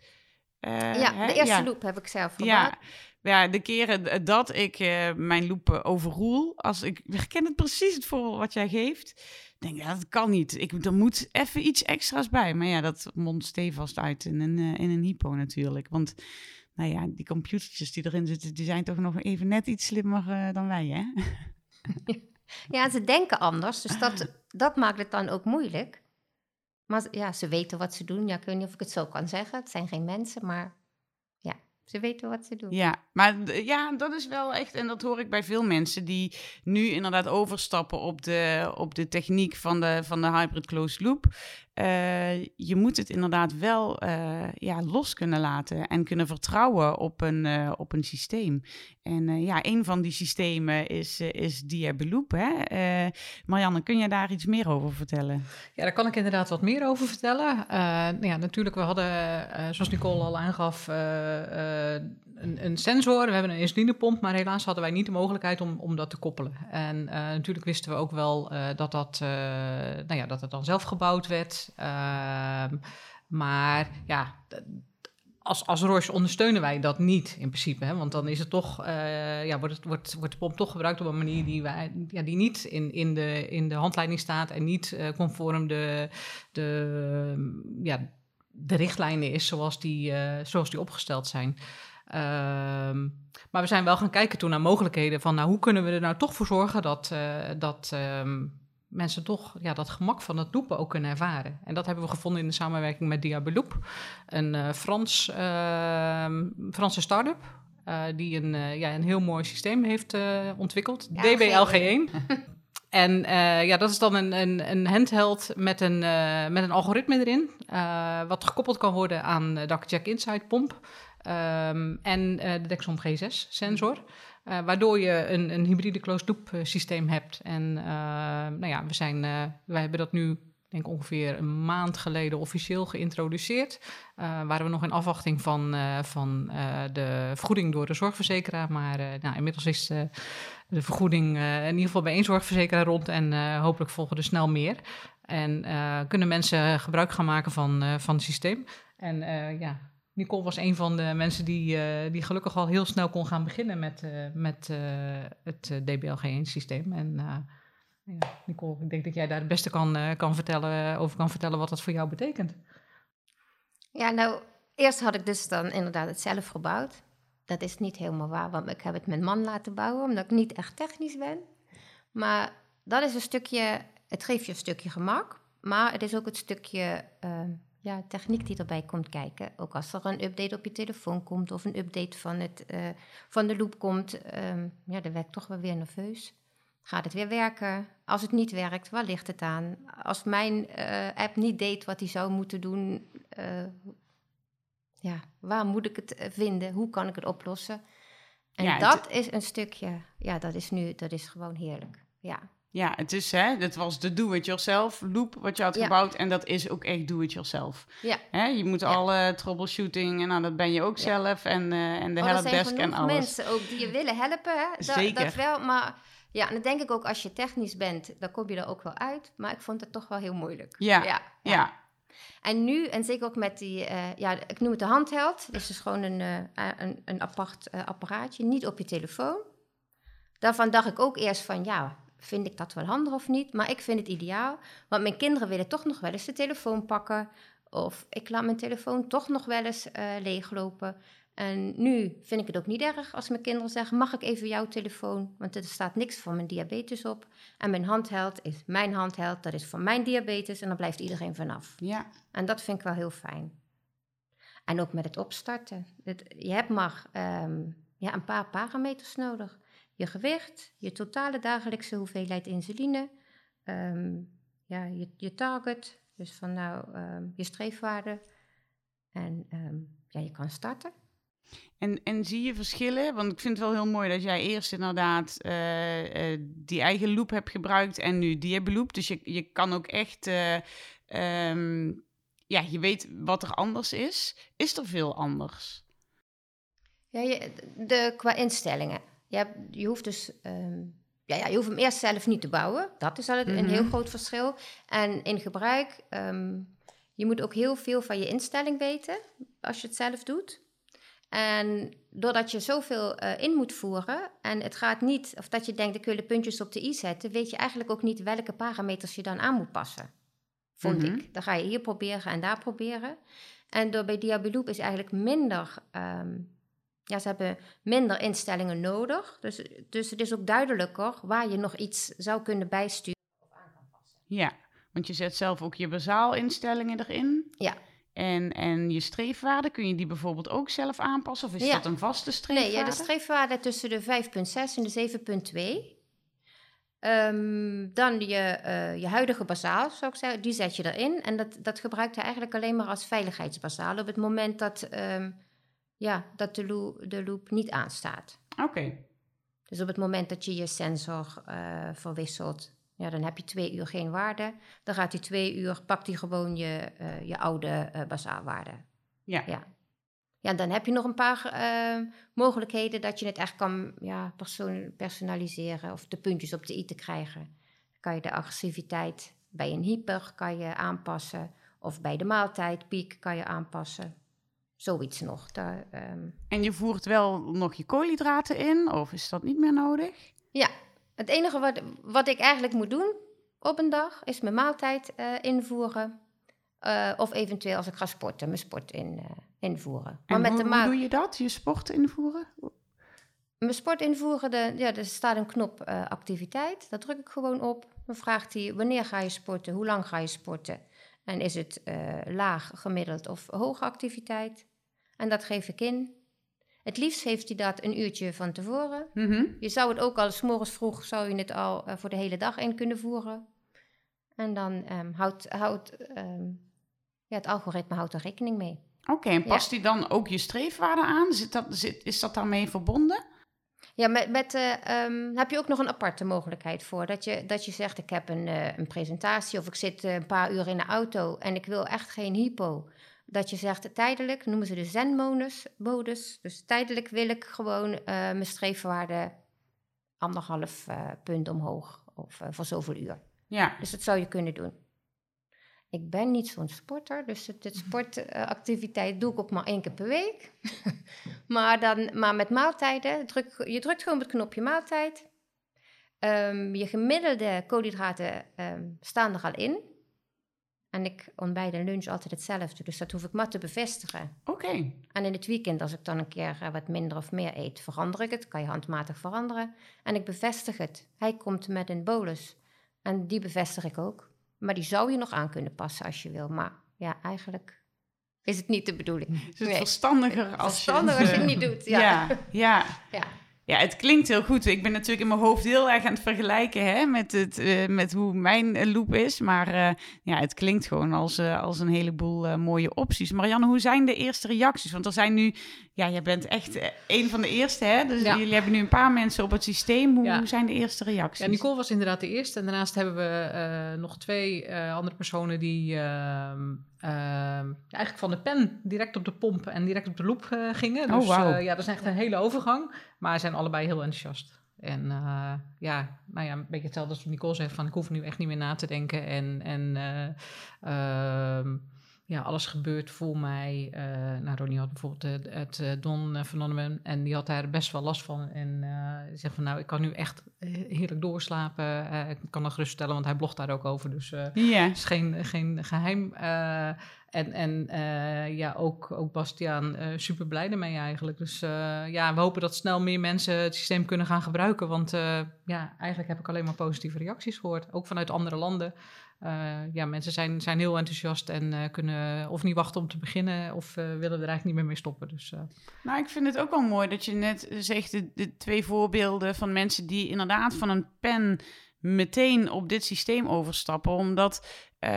Eh, ja hè? de eerste Ja. loop heb ik zelf gebouwd. Ja, ja, de keren dat ik eh, mijn loop eh, overroel, als ik herken het precies het voorbeeld wat jij geeft, denk ik, ja, dat kan niet. Ik, er moet even iets extra's bij. Maar ja, dat mondt stevast uit in een, eh, in een hypo natuurlijk. Want nou ja, die computertjes die erin zitten, die zijn toch nog even net iets slimmer eh, dan wij, hè? Ja, ze denken anders, dus dat, dat maakt het dan ook moeilijk. Maar ja, ze weten wat ze doen. Ja, ik weet niet of ik het zo kan zeggen. Het zijn geen mensen, maar ze weten wat ze doen. Ja, maar ja, dat is wel echt, en dat hoor ik bij veel mensen die nu inderdaad overstappen op de, op de techniek van de, van de hybrid closed loop. Eh, je moet het inderdaad wel eh, ja, los kunnen laten en kunnen vertrouwen op een, eh, op een systeem. En ja, een van die systemen is, is Diabeloop. Hè? Marianne, kun je daar iets meer over vertellen? Ja, daar kan ik inderdaad wat meer over vertellen. Ja, natuurlijk, we hadden, zoals Nicole al aangaf, een, een sensor. We hebben een insulinepomp, maar helaas hadden wij niet de mogelijkheid om, om dat te koppelen. En eh, natuurlijk wisten we ook wel eh, dat, dat, eh, nou ja, dat het dan zelf gebouwd werd. Ehm, maar ja, als, als Roche ondersteunen wij dat niet in principe. Hè? Want dan is het toch, ja, wordt, wordt, wordt de pomp toch gebruikt op een manier die, wij, ja, die niet in, in, de, in de handleiding staat en niet conform de, de, ja, de richtlijnen is zoals die, zoals die opgesteld zijn. Ehm, maar we zijn wel gaan kijken toen naar mogelijkheden van, nou, hoe kunnen we er nou toch voor zorgen dat, eh, dat ehm, mensen toch ja, dat gemak van het loepen ook kunnen ervaren. En dat hebben we gevonden in de samenwerking met Diabeloop, een eh, Frans, ehm, Franse start-up. eh, die een, ja, een heel mooi systeem heeft ontwikkeld, Ja, DBLG1. En ja, dat is dan een, een, een handheld met een, met een algoritme erin, wat gekoppeld kan worden aan de DAC-Jack Insight pomp ehm, en eh, de Dexcom G6 sensor. eh, waardoor je een, een hybride closed loop eh, systeem hebt. En nou ja, we zijn, wij hebben dat nu denk ongeveer een maand geleden officieel geïntroduceerd. Waren we nog in afwachting van, van de vergoeding door de zorgverzekeraar. Maar nou, inmiddels is de vergoeding in ieder geval bij één zorgverzekeraar rond. En hopelijk volgen er snel meer. En kunnen mensen gebruik gaan maken van, van het systeem. En ja, Nicole was een van de mensen die, eh, die gelukkig al heel snel kon gaan beginnen met, eh, met eh, het eh, DBLG1-systeem. En ja, Nicole, ik denk dat jij daar het beste kan, kan vertellen, over kan vertellen wat dat voor jou betekent. Ja, nou, eerst had ik dus dan inderdaad het zelf gebouwd. Dat is niet helemaal waar, want ik heb het mijn man laten bouwen, omdat ik niet echt technisch ben. Maar dat is een stukje, het geeft je een stukje gemak, maar het is ook het stukje eh, ja, techniek die erbij komt kijken. Ook als er een update op je telefoon komt of een update van, het, eh, van de loop komt, ehm, ja, dan werd ik toch wel weer nerveus. Gaat het weer werken? Als het niet werkt, waar ligt het aan? Als mijn eh, app niet deed wat hij zou moeten doen, eh, ja, waar moet ik het vinden? Hoe kan ik het oplossen? En Ja, het- dat is een stukje, ja, dat is nu, dat is gewoon heerlijk. Ja, Ja, het is hè, dat was de do-it-yourself loop wat je had Ja. gebouwd. En dat is ook echt do-it-yourself. ja. Hè, je moet Ja. alle troubleshooting, en nou, dat ben je ook Ja. zelf. En, eh en de Oh, er zijn helpdesk en alles. mensen ook die je willen helpen, hè? Dat, Zeker. dat wel, maar Ja, en dan denk ik ook als je technisch bent, dan kom je er ook wel uit. Maar ik vond het toch wel heel moeilijk. Ja, ja. Ja, En nu, en zeker ook met die, eh, ja, ik noem het de handheld. Dus dus gewoon een, eh, een, een apart apparaatje, niet op je telefoon. Daarvan dacht ik ook eerst van, ja, vind ik dat wel handig of niet? Maar ik vind het ideaal, want mijn kinderen willen toch nog wel eens de telefoon pakken. Of ik laat mijn telefoon toch nog wel eens eh, leeglopen. En nu vind ik het ook niet erg als mijn kinderen zeggen: Mag ik even jouw telefoon? Want er staat niks van mijn diabetes op. En mijn handheld is mijn handheld, dat is van mijn diabetes. En dan blijft iedereen vanaf. ja. En dat vind ik wel heel fijn. En ook met het opstarten. Het, je hebt maar ehm, ja, een paar parameters nodig. Je gewicht, je totale dagelijkse hoeveelheid insuline, ehm, ja, je, je target, dus van nou ehm, je streefwaarde. En ehm, ja, je kan starten. En, en zie je verschillen? Want ik vind het wel heel mooi dat jij eerst inderdaad eh, die eigen loop hebt gebruikt en nu Diabeloop. Dus je, je kan ook echt, eh, ja, je weet wat er anders is. Is er veel anders? Ja, je, de, qua instellingen. Je, hebt, je hoeft dus. ehm, ja, ja, je hoeft hem eerst zelf niet te bouwen. Dat is al een Mhm. heel groot verschil. En in gebruik, ehm, je moet ook heel veel van je instelling weten als je het zelf doet. En doordat je zoveel eh, in moet voeren en het gaat niet, of dat je denkt ik wil de puntjes op de i zetten, weet je eigenlijk ook niet welke parameters je dan aan moet passen. Vond Mhm. ik. Dan ga je hier proberen en daar proberen. En door bij Diabeloop is eigenlijk minder, ehm, ja, ze hebben minder instellingen nodig. Dus, dus het is ook duidelijker waar je nog iets zou kunnen bijsturen. Ja, want je zet zelf ook je basaalinstellingen erin. Ja. En, en je streefwaarde, kun je die bijvoorbeeld ook zelf aanpassen? Of is Ja. dat een vaste streefwaarde? Nee, ja, de streefwaarde tussen de 5,6 en de 7,2. Ehm, dan je, eh, je huidige bazaal, zou ik zeggen, die zet je erin. En dat, dat gebruikt hij eigenlijk alleen maar als veiligheidsbazaal op het moment dat, ehm, ja, dat de, loo- de loop niet aanstaat. Oké, Dus op het moment dat je je sensor eh, verwisselt, ja, dan heb je twee uur geen waarde. Dan gaat die twee uur, pakt hij gewoon je, eh, je oude eh basaalwaarde. ja. Ja. Ja, dan heb je nog een paar eh, mogelijkheden dat je het echt kan ja, persoon- personaliseren of de puntjes op de i te krijgen. Dan kan je de agressiviteit bij een hyper kan je aanpassen of bij de maaltijd piek kan je aanpassen. Zoiets nog. Daar, ehm, En je voert wel nog je koolhydraten in, of is dat niet meer nodig? Ja, het enige wat, wat ik eigenlijk moet doen op een dag is mijn maaltijd eh, invoeren. Eh, of eventueel als ik ga sporten, mijn sport in, eh, invoeren. Maar met hoe, de hoe maal- doe je dat? Je sport invoeren? Mijn sport invoeren, de, ja, er staat een knop activiteit. Daar druk ik gewoon op. Dan vraagt hij wanneer ga je sporten, hoe lang ga je sporten. En is het laag, gemiddeld of hoge activiteit. En dat geef ik in. Het liefst heeft hij dat een uurtje van tevoren. Mhm. Je zou het ook al, s morgens vroeg, zou je het al eh, voor de hele dag in kunnen voeren. En dan ehm, houdt, houdt ehm, ja, het algoritme houdt er rekening mee. Oké, en past die dan ook je streefwaarde aan? Zit dat, zit, is dat daarmee verbonden? Ja, met, met eh, ehm, heb je ook nog een aparte mogelijkheid voor. Dat je, dat je zegt, ik heb een, eh, een presentatie of ik zit een paar uur in de auto en ik wil echt geen hypo. Dat je zegt, tijdelijk, noemen ze de zen-modus. modus. Dus tijdelijk wil ik gewoon eh, mijn streefwaarde anderhalf eh, punt omhoog of eh, voor zoveel uur. Ja, Dus dat zou je kunnen doen. Ik ben niet zo'n sporter, dus het sportactiviteit doe ik ook maar één keer per week. maar, dan, maar met maaltijden, druk, je drukt gewoon op het knopje maaltijd. Ehm, je gemiddelde koolhydraten ehm, staan er al in. En ik ontbijt en lunch altijd hetzelfde, dus dat hoef ik maar te bevestigen. oké. En in het weekend, als ik dan een keer eh, wat minder of meer eet, verander ik het. Kan je handmatig veranderen. En ik bevestig het. Hij komt met een bolus. En die bevestig ik ook. Maar die zou je nog aan kunnen passen als je wil. Maar ja, eigenlijk is het niet de bedoeling. Is het Nee. verstandiger als je als je eh, het niet doet. Ja. Ja, ja. Ja. Ja, het klinkt heel goed. Ik ben natuurlijk in mijn hoofd heel erg aan het vergelijken hè, met, het, eh, met hoe mijn eh, loop is. Maar eh, ja, het klinkt gewoon als, als een heleboel mooie opties. Marianne, hoe zijn de eerste reacties? Want er zijn nu, ja, jij bent echt eh, een van de eerste, hè? Dus Ja. jullie hebben nu een paar mensen op het systeem. Hoe, Ja. zijn de eerste reacties? Ja, Nicole was inderdaad de eerste. En daarnaast hebben we eh, nog twee eh, andere personen die ehm, ehm, eigenlijk van de pen direct op de pomp en direct op de loop gingen. Oh, Dus wauw. eh, ja, dat is echt een hele overgang. Maar zijn allebei heel enthousiast. En ja, nou ja, een beetje hetzelfde als Nicole zegt, van ik hoef nu echt niet meer na te denken. En, en uh, ja, alles gebeurt voor mij. Uh, nou, Ronnie had bijvoorbeeld het, het Don vernomen en die had daar best wel last van. En die zegt van nou, ik kan nu echt heerlijk doorslapen. ik kan dat gerust stellen, want hij blogt daar ook over. Dus het yeah. is geen, geen geheim. En, en ja, ook, ook Bastiaan, super blij ermee eigenlijk. Dus ja, we hopen dat snel meer mensen het systeem kunnen gaan gebruiken. Want ja, eigenlijk heb ik alleen maar positieve reacties gehoord. Ook vanuit andere landen. Ja, mensen zijn, zijn heel enthousiast en kunnen of niet wachten om te beginnen... of willen er eigenlijk niet meer mee stoppen. Dus, Nou, ik vind het ook wel mooi dat je net zegt... De, de twee voorbeelden van mensen die inderdaad van een pen meteen op dit systeem overstappen. Omdat uh,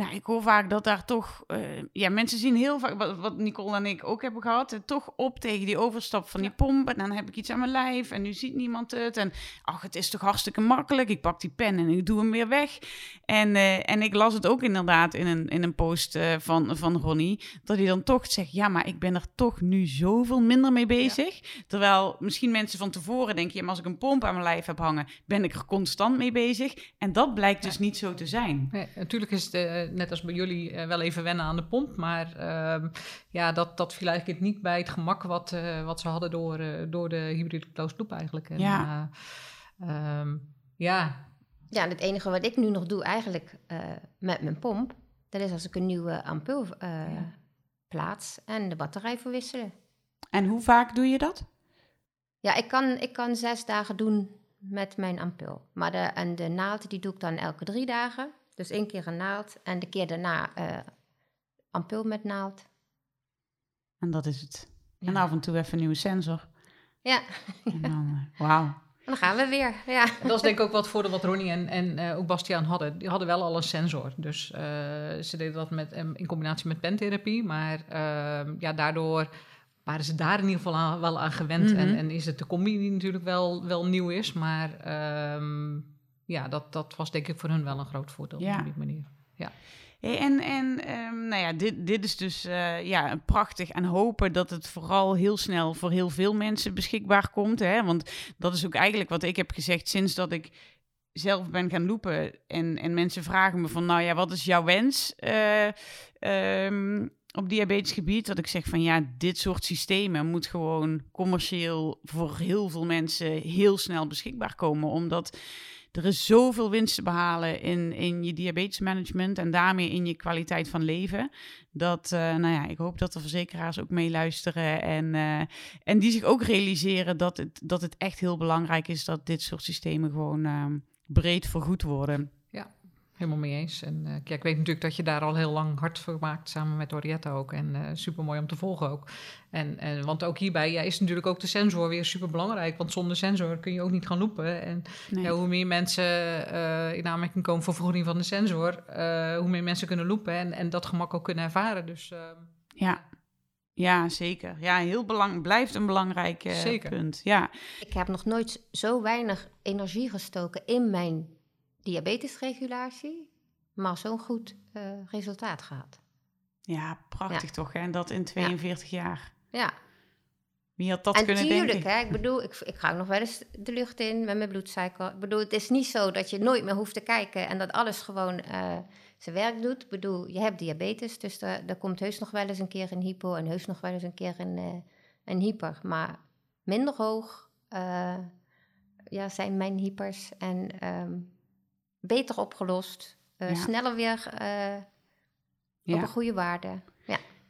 nou, ik hoor vaak dat daar toch, uh, ja, mensen zien heel vaak, wat, wat, Nicole en ik ook hebben gehad, uh, toch op tegen die overstap van die pomp. En dan heb ik iets aan mijn lijf en nu ziet niemand het. En ach, het is toch hartstikke makkelijk. Ik pak die pen en ik doe hem weer weg. En, en ik las het ook inderdaad in een, in een post van, van Ronnie, dat hij dan toch zegt, ja, maar ik ben er toch nu zoveel minder mee bezig. Terwijl misschien mensen van tevoren denken, ja, maar als ik een pomp aan mijn lijf heb hangen, ben ik er constant mee bezig. En dat blijkt dus niet zo te zijn. Nee, natuurlijk is het eh, net als bij jullie uh, wel even wennen aan de pomp. Maar uh, ja, dat, dat viel eigenlijk niet bij het gemak wat, eh, wat ze hadden door, door de hybride closed loop eigenlijk. En, ja. Um, ja. Ja, en het enige wat ik nu nog doe eigenlijk met mijn pomp, dat is als ik een nieuwe ampul ja. plaats en de batterij verwisselen. En hoe vaak doe je dat? Ja, ik kan, ik kan zes dagen doen met mijn ampul. Maar de, en de naald die doe ik dan elke drie dagen. Dus één keer een naald en de keer daarna uh, ampul met naald. En dat is het. En af en toe even een nieuwe sensor. Ja. Dan, uh, wauw. Dan gaan we weer, ja. Dat is denk ik ook wat voordeel wat Ronnie en, en uh, ook Bastiaan hadden. Die hadden wel al een sensor. Dus ze deden dat met, in combinatie met pentherapie. Maar ehm, ja, daardoor waren ze daar in ieder geval aan, wel aan gewend. Mm -hmm. en, en, is het de combi die natuurlijk wel, wel nieuw is. Maar... Um, ja, dat, dat was denk ik voor hun wel een groot voordeel ja. op die manier. Ja. Hey, en en um, nou ja, dit, dit is dus uh, ja, prachtig en hopen dat het vooral heel snel voor heel veel mensen beschikbaar komt. Hè? Want dat is ook eigenlijk wat ik heb gezegd sinds dat ik zelf ben gaan lopen. En, en mensen vragen me van, nou ja, wat is jouw wens uh, um, op diabetesgebied? Dat ik zeg van, ja, dit soort systemen moet gewoon commercieel voor heel veel mensen heel snel beschikbaar komen. Omdat er is zoveel winst te behalen in, in je diabetesmanagement en daarmee in je kwaliteit van leven. Dat, uh, nou ja, ik hoop dat de verzekeraars ook meeluisteren en, uh, en die zich ook realiseren dat het, dat het echt heel belangrijk is dat dit soort systemen gewoon uh, breed vergoed worden. Helemaal mee eens. En uh, ja, ik weet natuurlijk dat je daar al heel lang hard voor maakt, samen met Orietta ook. En uh, super mooi om te volgen ook. En, en, want ook hierbij ja, is natuurlijk ook de sensor weer super belangrijk. Want zonder sensor kun je ook niet gaan lopen. En nee. ja, hoe meer mensen uh, in aanmerking komen voor vergoeding van de sensor, hoe meer mensen kunnen lopen en, en dat gemak ook kunnen ervaren. Dus, ja. Ja, zeker. Ja, heel belang, blijft een belangrijk punt. Ja. Ik heb nog nooit zo weinig energie gestoken in mijn diabetesregulatie, maar zo'n goed uh, resultaat gehad. Ja, prachtig ja. toch? Hè? En dat in 42 ja. jaar. Ja. Wie had dat en kunnen tuurlijk, denken? Hè, ik bedoel, ik, ik ga nog wel eens de lucht in met mijn bloedsuiker. Ik bedoel, het is niet zo dat je nooit meer hoeft te kijken en dat alles gewoon uh, zijn werk doet. Ik bedoel, je hebt diabetes, dus er, er komt heus nog wel eens een keer een hypo en heus nog wel eens een keer een, uh, een hyper. Maar minder hoog ja, zijn mijn hypers en... Um, beter opgelost, uh, ja. sneller weer uh, ja. op een goede waarde.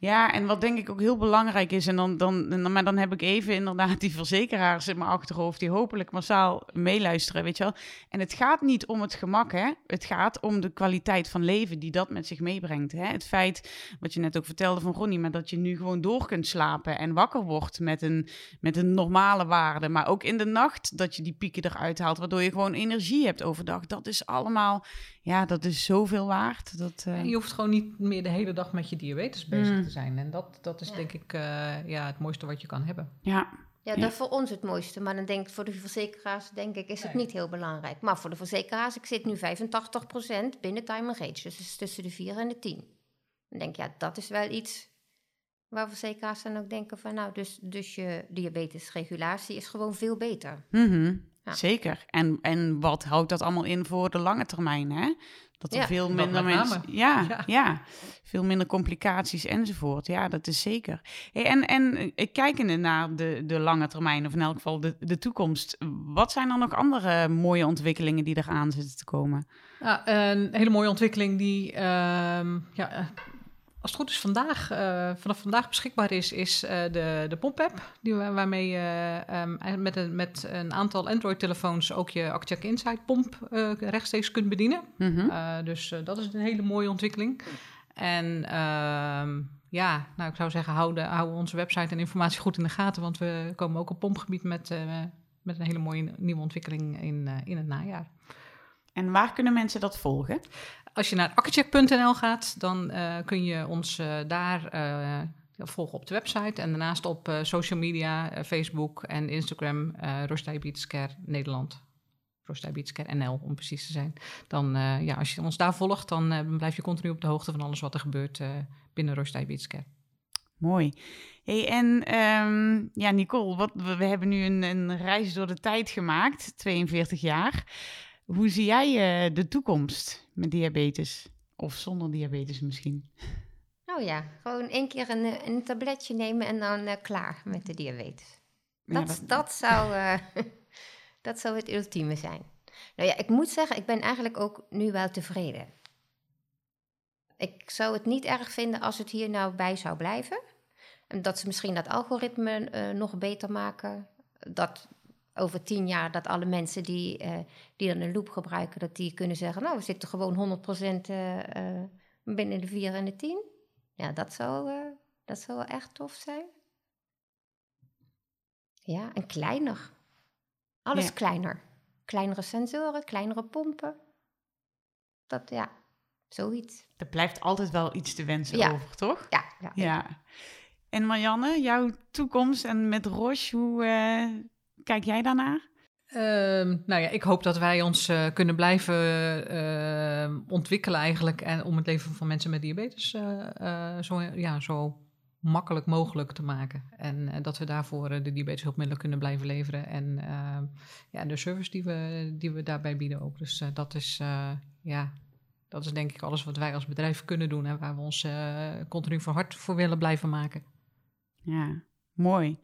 Ja. En wat denk ik ook heel belangrijk is, en dan, dan, maar dan heb ik even inderdaad die verzekeraars in mijn achterhoofd die hopelijk massaal meeluisteren, weet je wel. En het gaat niet om het gemak, hè. Het gaat om de kwaliteit van leven die dat met zich meebrengt, hè. Het feit, wat je net ook vertelde van Ronnie, maar dat je nu gewoon door kunt slapen en wakker wordt met een, met een normale waarde, maar ook in de nacht dat je die pieken eruit haalt, waardoor je gewoon energie hebt overdag. Dat is allemaal, ja, dat is zoveel waard. Dat, uh... Je hoeft gewoon niet meer de hele dag met je diabetes bezig mm. te zijn. En dat, dat is ja. denk ik uh, ja, het mooiste wat je kan hebben. Ja. Ja, dat is voor ons het mooiste. Maar dan denk ik, voor de verzekeraars denk ik, is het nee. niet heel belangrijk. Maar voor de verzekeraars, ik zit nu 85% binnen time age. Dus het is tussen de 4 en de 10. Dan denk ik, ja, dat is wel iets waar verzekeraars dan ook denken van... nou, dus, dus je diabetesregulatie is gewoon veel beter. Mm -hmm. Ja. Zeker. En, en wat houdt dat allemaal in voor de lange termijn, hè? Dat er Ja, veel minder mensen... Ja, ja. Ja. veel minder complicaties enzovoort. Ja, dat is zeker. Hey, en, en eh, kijkende naar de, de lange termijn, of in elk geval de, de toekomst... wat zijn er nog andere mooie ontwikkelingen die eraan zitten te komen? Ja, een hele mooie ontwikkeling die, em, ja, als het goed is, vandaag, eh, vanaf vandaag beschikbaar is, is eh, de, de we- Waarmee je ehm, met, een, met een aantal Android-telefoons ook je Actcheck Insight pomp eh, rechtstreeks kunt bedienen. Mhm. Dus dat is een hele mooie ontwikkeling. En ehm, ja, nou, ik zou zeggen, hou, de, hou onze website en informatie goed in de gaten. Want we komen ook op pompgebied met, met een hele mooie nieuwe ontwikkeling in, in het najaar. En waar kunnen mensen dat volgen? Als je naar akkercheck.nl gaat, dan eh, kun je ons eh, daar eh, volgen op de website. En daarnaast op social media, Facebook en Instagram, uh, Care Nederland. Care NL, om precies te zijn. Dan, ja, als je ons daar volgt, dan blijf je continu op de hoogte van alles wat er gebeurt binnen Care. Mooi. Hey, en ehm, ja, Nicole, wat, we, hebben nu een, een reis door de tijd gemaakt, 42 jaar. Hoe zie jij de toekomst met diabetes? Of zonder diabetes misschien? Nou ja, gewoon één keer een, een tabletje nemen en dan eh, klaar met de diabetes. Ja, Dat, dat, zou, eh, dat zou het ultieme zijn. Nou ja, ik moet zeggen, ik ben eigenlijk ook nu wel tevreden. Ik zou het niet erg vinden als het hier nou bij zou blijven. En dat ze misschien dat algoritme eh, nog beter maken. Dat over tien jaar dat alle mensen die, eh, die dan een loop gebruiken, dat die kunnen zeggen, nou, we zitten gewoon 100% eh, eh, binnen de 4 en de 10. Ja, dat zou, dat zou wel echt tof zijn. Ja, en kleiner. Alles Ja. kleiner. Kleinere sensoren, kleinere pompen. Dat, ja, zoiets. Er blijft altijd wel iets te wensen Ja. over, toch? Ja, ja. Ja. En Marianne, jouw toekomst en met Roche, hoe kijk jij daarnaar? Ehm, nou ja, ik hoop dat wij ons eh, kunnen blijven eh, ontwikkelen eigenlijk. En om het leven van mensen met diabetes eh, eh, zo, ja, zo makkelijk mogelijk te maken. En dat we daarvoor de diabeteshulpmiddelen kunnen blijven leveren. En eh, ja, de service die we, die we daarbij bieden ook. Dus dat is ja, dat is denk ik alles wat wij als bedrijf kunnen doen. En waar we ons continu voor hard voor willen blijven maken. Ja, mooi.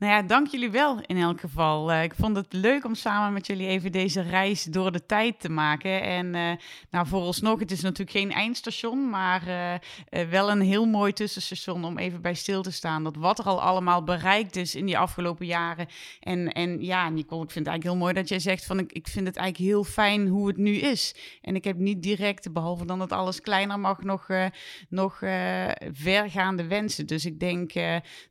Nou ja, dank jullie wel in elk geval. Eh, ik vond het leuk om samen met jullie even deze reis door de tijd te maken. En eh nou, vooralsnog, het is natuurlijk geen eindstation, maar eh, wel een heel mooi tussenstation om even bij stil te staan. Dat wat er al allemaal bereikt is in die afgelopen jaren. En, en ja, Nicole, ik vind het eigenlijk heel mooi dat jij zegt van ik, ik vind het eigenlijk heel fijn hoe het nu is. En ik heb niet direct, behalve dan dat alles kleiner mag, nog, nog vergaande wensen. Dus ik denk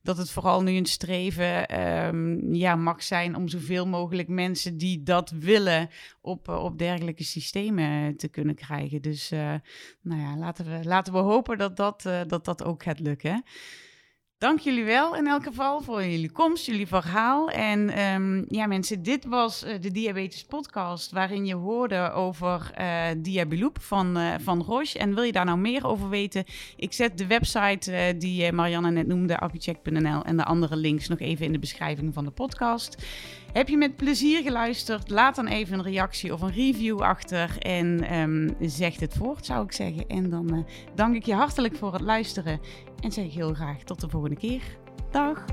dat het vooral nu een streven ehm, ja, mag zijn om zoveel mogelijk mensen die dat willen op, eh, op dergelijke systemen te kunnen krijgen. Dus eh, nou ja, laten we, laten we hopen dat dat, eh, dat dat ook gaat lukken. Dank jullie wel in elk geval voor jullie komst, jullie verhaal. En ehm, ja, mensen, dit was eh, de Diabetes Podcast, waarin je hoorde over Diabeloop van, eh, van Roche. En wil je daar nou meer over weten? Ik zet de website die Marianne net noemde, appiecheck.nl, en de andere links nog even in de beschrijving van de podcast. Heb je met plezier geluisterd? Laat dan even een reactie of een review achter en ehm, zeg het voort, zou ik zeggen. En dan eh, dank ik je hartelijk voor het luisteren en zeg heel graag tot de volgende keer. Dag!